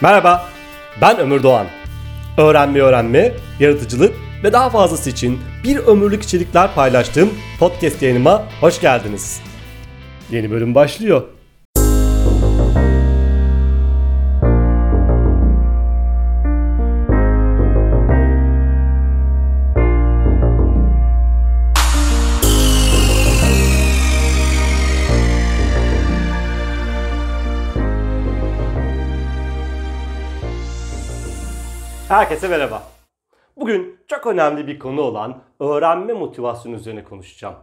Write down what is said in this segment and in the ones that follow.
Merhaba, ben Ömür Doğan. Öğrenme öğrenme, yaratıcılık ve daha fazlası için bir ömürlük içerikler paylaştığım podcast yayınıma hoş geldiniz. Yeni bölüm başlıyor. Herkese merhaba. Bugün çok önemli bir konu olan öğrenme motivasyonu üzerine konuşacağım.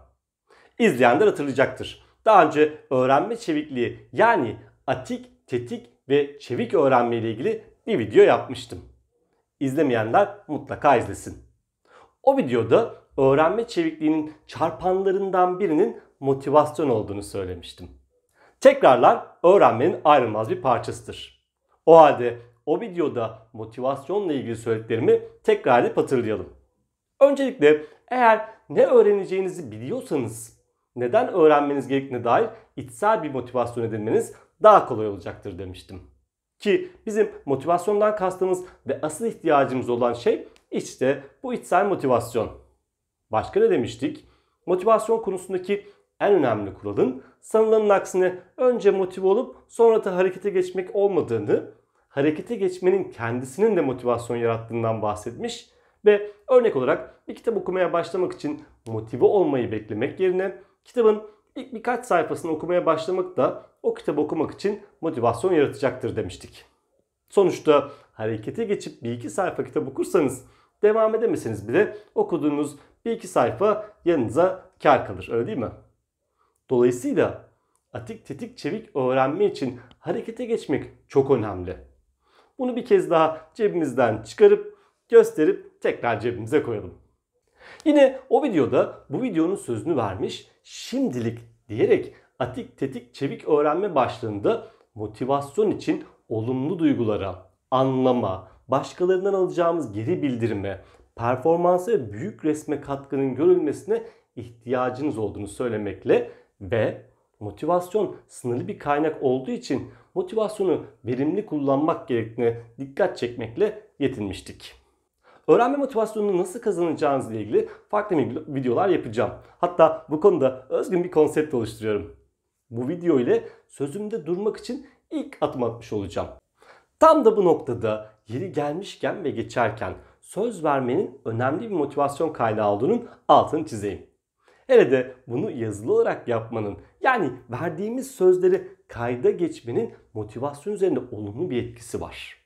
İzleyenler hatırlayacaktır. Daha önce öğrenme çevikliği yani atik, tetik ve çevik öğrenme ile ilgili bir video yapmıştım. İzlemeyenler mutlaka izlesin. O videoda öğrenme çevikliğinin çarpanlarından birinin motivasyon olduğunu söylemiştim. Tekrarlar öğrenmenin ayrılmaz bir parçasıdır. O halde o videoda motivasyonla ilgili söylediklerimi tekrar edip hatırlayalım. Öncelikle eğer ne öğreneceğinizi biliyorsanız neden öğrenmeniz gerektiğine dair içsel bir motivasyon edinmeniz daha kolay olacaktır demiştim. Ki bizim motivasyondan kastımız ve asıl ihtiyacımız olan şey işte bu içsel motivasyon. Başka ne demiştik? Motivasyon konusundaki en önemli kuralın sanılanın aksine önce motive olup sonra da harekete geçmek olmadığını harekete geçmenin kendisinin de motivasyon yarattığından bahsetmiş ve örnek olarak bir kitap okumaya başlamak için motive olmayı beklemek yerine kitabın ilk birkaç sayfasını okumaya başlamak da o kitabı okumak için motivasyon yaratacaktır demiştik. Sonuçta harekete geçip bir iki sayfa kitap okursanız devam edemeseniz bile okuduğunuz bir iki sayfa yanınıza kar kalır öyle değil mi? Dolayısıyla atik tetik çevik öğrenme için harekete geçmek çok önemli. Bunu bir kez daha cebimizden çıkarıp gösterip tekrar cebimize koyalım. Yine o videoda bu videonun sözünü vermiş şimdilik diyerek atik tetik çevik öğrenme başlığında motivasyon için olumlu duygulara, anlama, başkalarından alacağımız geri bildirime, performansa ve büyük resme katkının görülmesine ihtiyacınız olduğunu söylemekle ve motivasyon sınırlı bir kaynak olduğu için motivasyonu verimli kullanmak gerektiğine dikkat çekmekle yetinmiştik. Öğrenme motivasyonunu nasıl kazanacağınızla ilgili farklı videolar yapacağım. Hatta bu konuda özgün bir konsept oluşturuyorum. Bu video ile sözümde durmak için ilk adım atmış olacağım. Tam da bu noktada yeri gelmişken ve geçerken söz vermenin önemli bir motivasyon kaynağı olduğunun altını çizeyim. Hele de bunu yazılı olarak yapmanın yani verdiğimiz sözleri kayda geçmenin motivasyon üzerinde olumlu bir etkisi var.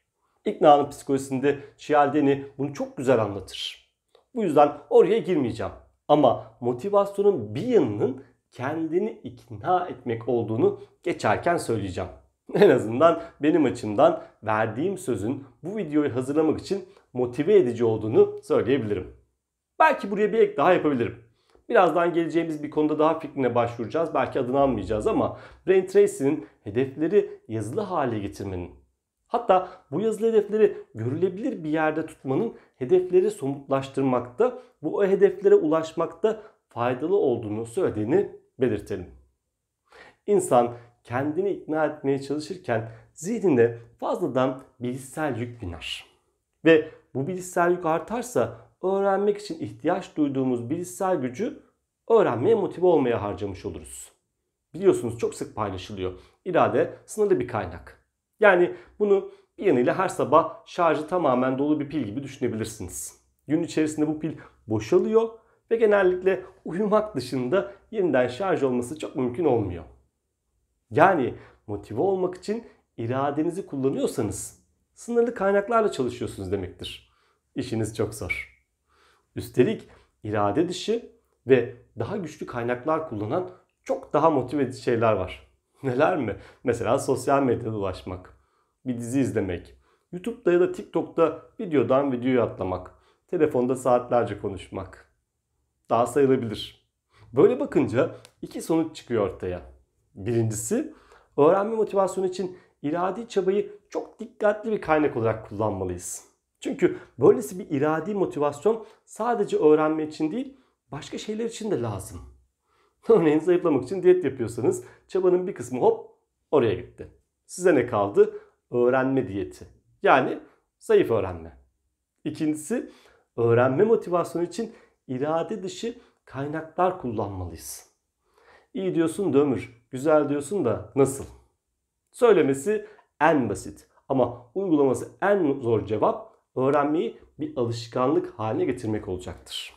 İkna'nın psikolojisinde Cialdini bunu çok güzel anlatır. Bu yüzden oraya girmeyeceğim. Ama motivasyonun bir yanının kendini ikna etmek olduğunu geçerken söyleyeceğim. En azından benim açımdan verdiğim sözün bu videoyu hazırlamak için motive edici olduğunu söyleyebilirim. Belki buraya bir ek daha yapabilirim. Birazdan geleceğimiz bir konuda daha fikrine başvuracağız. Belki adını almayacağız ama Brain Tracy'nin hedefleri yazılı hale getirmenin hatta bu yazılı hedefleri görülebilir bir yerde tutmanın hedefleri somutlaştırmakta, bu o hedeflere ulaşmakta faydalı olduğunu söylediğini belirtelim. İnsan kendini ikna etmeye çalışırken zihninde fazladan bilişsel yük biner. Ve bu bilişsel yük artarsa öğrenmek için ihtiyaç duyduğumuz bilişsel gücü öğrenmeye motive olmaya harcamış oluruz. Biliyorsunuz çok sık paylaşılıyor. İrade sınırlı bir kaynak. Yani bunu bir yanıyla her sabah şarjı tamamen dolu bir pil gibi düşünebilirsiniz. Gün içerisinde bu pil boşalıyor ve genellikle uyumak dışında yeniden şarj olması çok mümkün olmuyor. Yani motive olmak için iradenizi kullanıyorsanız sınırlı kaynaklarla çalışıyorsunuz demektir. İşiniz çok zor. Üstelik irade dışı ve daha güçlü kaynaklar kullanan çok daha motive edici şeyler var. Neler mi? Mesela sosyal medyada ulaşmak, bir dizi izlemek, YouTube'da ya da TikTok'ta videodan videoya atlamak, telefonda saatlerce konuşmak. Daha sayılabilir. Böyle bakınca iki sonuç çıkıyor ortaya. Birincisi, öğrenme motivasyonu için iradi çabayı çok dikkatli bir kaynak olarak kullanmalıyız. Çünkü böylesi bir iradi motivasyon sadece öğrenme için değil, başka şeyler için de lazım. Örneğin zayıflamak için diyet yapıyorsanız çabanın bir kısmı hop oraya gitti. Size ne kaldı? Öğrenme diyeti. Yani zayıf öğrenme. İkincisi öğrenme motivasyonu için irade dışı kaynaklar kullanmalıyız. İyi diyorsun da güzel diyorsun da nasıl? Söylemesi en basit ama uygulaması en zor cevap öğrenmeyi bir alışkanlık haline getirmek olacaktır.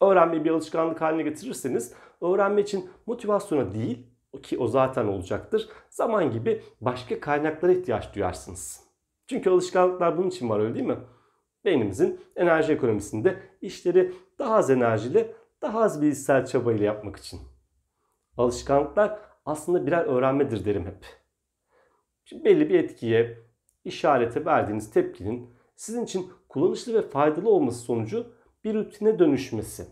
Öğrenmeyi bir alışkanlık haline getirirseniz öğrenme için motivasyona değil ki o zaten olacaktır. Zaman gibi başka kaynaklara ihtiyaç duyarsınız. Çünkü alışkanlıklar bunun için var öyle değil mi? Beynimizin enerji ekonomisinde işleri daha az enerjiyle, daha az bilişsel çabayla yapmak için. Alışkanlıklar aslında birer öğrenmedir derim hep. Şimdi belli bir etkiye, işarete verdiğiniz tepkinin sizin için kullanışlı ve faydalı olması sonucu bir rutine dönüşmesi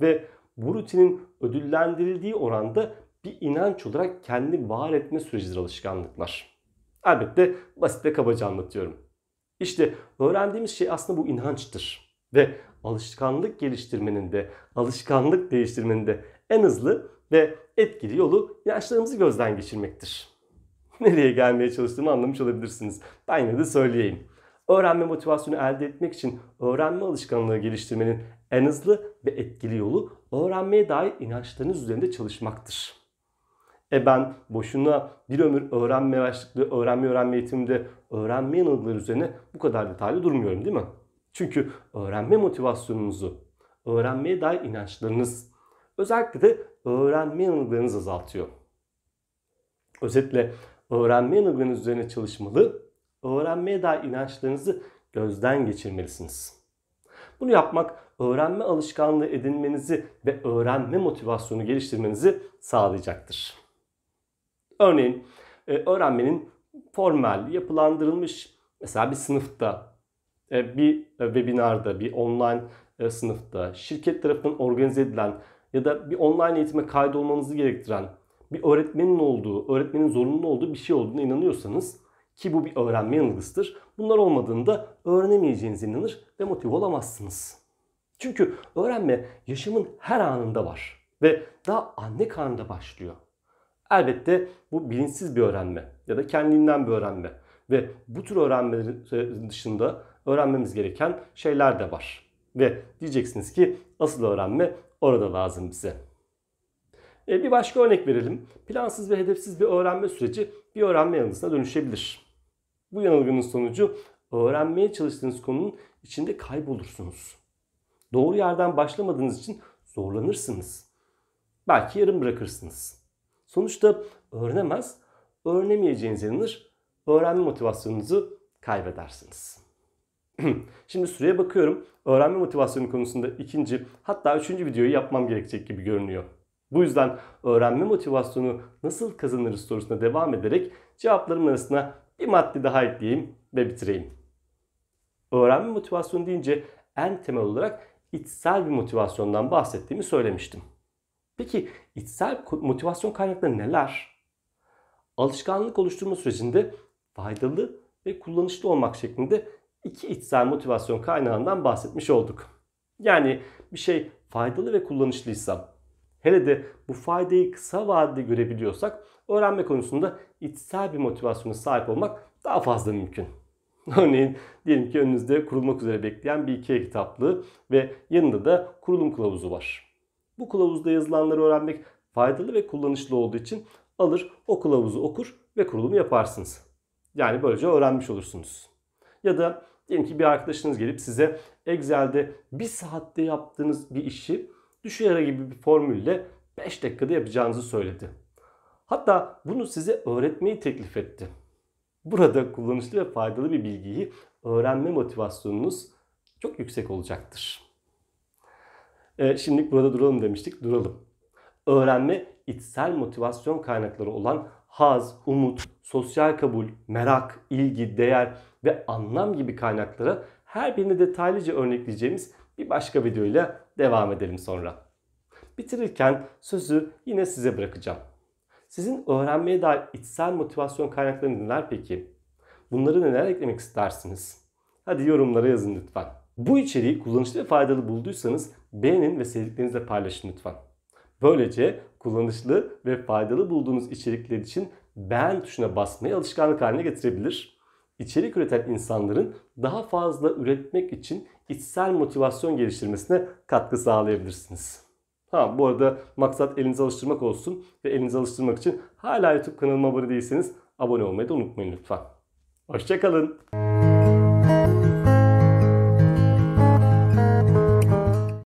ve bu rutinin ödüllendirildiği oranda bir inanç olarak kendi var etme sürecidir alışkanlıklar. Elbette basit ve kabaca anlatıyorum. İşte öğrendiğimiz şey aslında bu inançtır. Ve alışkanlık geliştirmenin de, alışkanlık değiştirmenin de en hızlı ve etkili yolu inançlarımızı gözden geçirmektir. Nereye gelmeye çalıştığımı anlamış olabilirsiniz. Ben yine de söyleyeyim. Öğrenme motivasyonu elde etmek için öğrenme alışkanlığı geliştirmenin en hızlı ve etkili yolu öğrenmeye dair inançlarınız üzerinde çalışmaktır. E ben boşuna bir ömür öğrenme başlıklı öğrenme öğrenme eğitiminde öğrenme yanılgıları üzerine bu kadar detaylı durmuyorum değil mi? Çünkü öğrenme motivasyonunuzu, öğrenmeye dair inançlarınız, özellikle de öğrenme yanılgılarınızı azaltıyor. Özetle öğrenme yanılgılarınız üzerine çalışmalı, öğrenmeye dair inançlarınızı gözden geçirmelisiniz. Bunu yapmak öğrenme alışkanlığı edinmenizi ve öğrenme motivasyonu geliştirmenizi sağlayacaktır. Örneğin e, öğrenmenin formel, yapılandırılmış mesela bir sınıfta, e, bir webinarda, bir online e, sınıfta, şirket tarafından organize edilen ya da bir online eğitime kaydolmanızı gerektiren bir öğretmenin olduğu, öğretmenin zorunlu olduğu bir şey olduğuna inanıyorsanız ki bu bir öğrenme yanılgısıdır. Bunlar olmadığında öğrenemeyeceğinize inanır ve motive olamazsınız. Çünkü öğrenme yaşamın her anında var ve daha anne karnında başlıyor. Elbette bu bilinçsiz bir öğrenme ya da kendinden bir öğrenme ve bu tür öğrenmelerin dışında öğrenmemiz gereken şeyler de var. Ve diyeceksiniz ki asıl öğrenme orada lazım bize. E bir başka örnek verelim. Plansız ve hedefsiz bir öğrenme süreci bir öğrenme yanılgısına dönüşebilir. Bu yanılgının sonucu öğrenmeye çalıştığınız konunun içinde kaybolursunuz. Doğru yerden başlamadığınız için zorlanırsınız. Belki yarım bırakırsınız. Sonuçta öğrenemez, öğrenemeyeceğiniz inanır, öğrenme motivasyonunuzu kaybedersiniz. Şimdi süreye bakıyorum. Öğrenme motivasyonu konusunda ikinci hatta üçüncü videoyu yapmam gerekecek gibi görünüyor. Bu yüzden öğrenme motivasyonu nasıl kazanırız sorusuna devam ederek cevaplarım arasına bir madde daha ekleyeyim ve bitireyim. Öğrenme motivasyonu deyince en temel olarak içsel bir motivasyondan bahsettiğimi söylemiştim. Peki içsel motivasyon kaynakları neler? Alışkanlık oluşturma sürecinde faydalı ve kullanışlı olmak şeklinde iki içsel motivasyon kaynağından bahsetmiş olduk. Yani bir şey faydalı ve kullanışlıysa, hele de bu faydayı kısa vadede görebiliyorsak öğrenme konusunda içsel bir motivasyona sahip olmak daha fazla mümkün. Örneğin diyelim ki önünüzde kurulmak üzere bekleyen bir IKEA kitaplığı ve yanında da kurulum kılavuzu var. Bu kılavuzda yazılanları öğrenmek faydalı ve kullanışlı olduğu için alır o kılavuzu okur ve kurulumu yaparsınız. Yani böylece öğrenmiş olursunuz. Ya da diyelim ki bir arkadaşınız gelip size Excel'de bir saatte yaptığınız bir işi düşey gibi bir formülle 5 dakikada yapacağınızı söyledi. Hatta bunu size öğretmeyi teklif etti. Burada kullanışlı ve faydalı bir bilgiyi öğrenme motivasyonunuz çok yüksek olacaktır. E, şimdilik burada duralım demiştik. Duralım. Öğrenme içsel motivasyon kaynakları olan haz, umut, sosyal kabul, merak, ilgi, değer ve anlam gibi kaynaklara her birini detaylıca örnekleyeceğimiz bir başka videoyla devam edelim sonra. Bitirirken sözü yine size bırakacağım. Sizin öğrenmeye dair içsel motivasyon kaynakları neler peki? Bunları neler eklemek istersiniz? Hadi yorumlara yazın lütfen. Bu içeriği kullanışlı ve faydalı bulduysanız beğenin ve sevdiklerinizle paylaşın lütfen. Böylece kullanışlı ve faydalı bulduğunuz içerikler için beğen tuşuna basmayı alışkanlık haline getirebilir. İçerik üreten insanların daha fazla üretmek için içsel motivasyon geliştirmesine katkı sağlayabilirsiniz. Ha bu arada maksat elinize alıştırmak olsun ve elinize alıştırmak için hala YouTube kanalıma abone değilseniz abone olmayı da unutmayın lütfen. Hoşçakalın.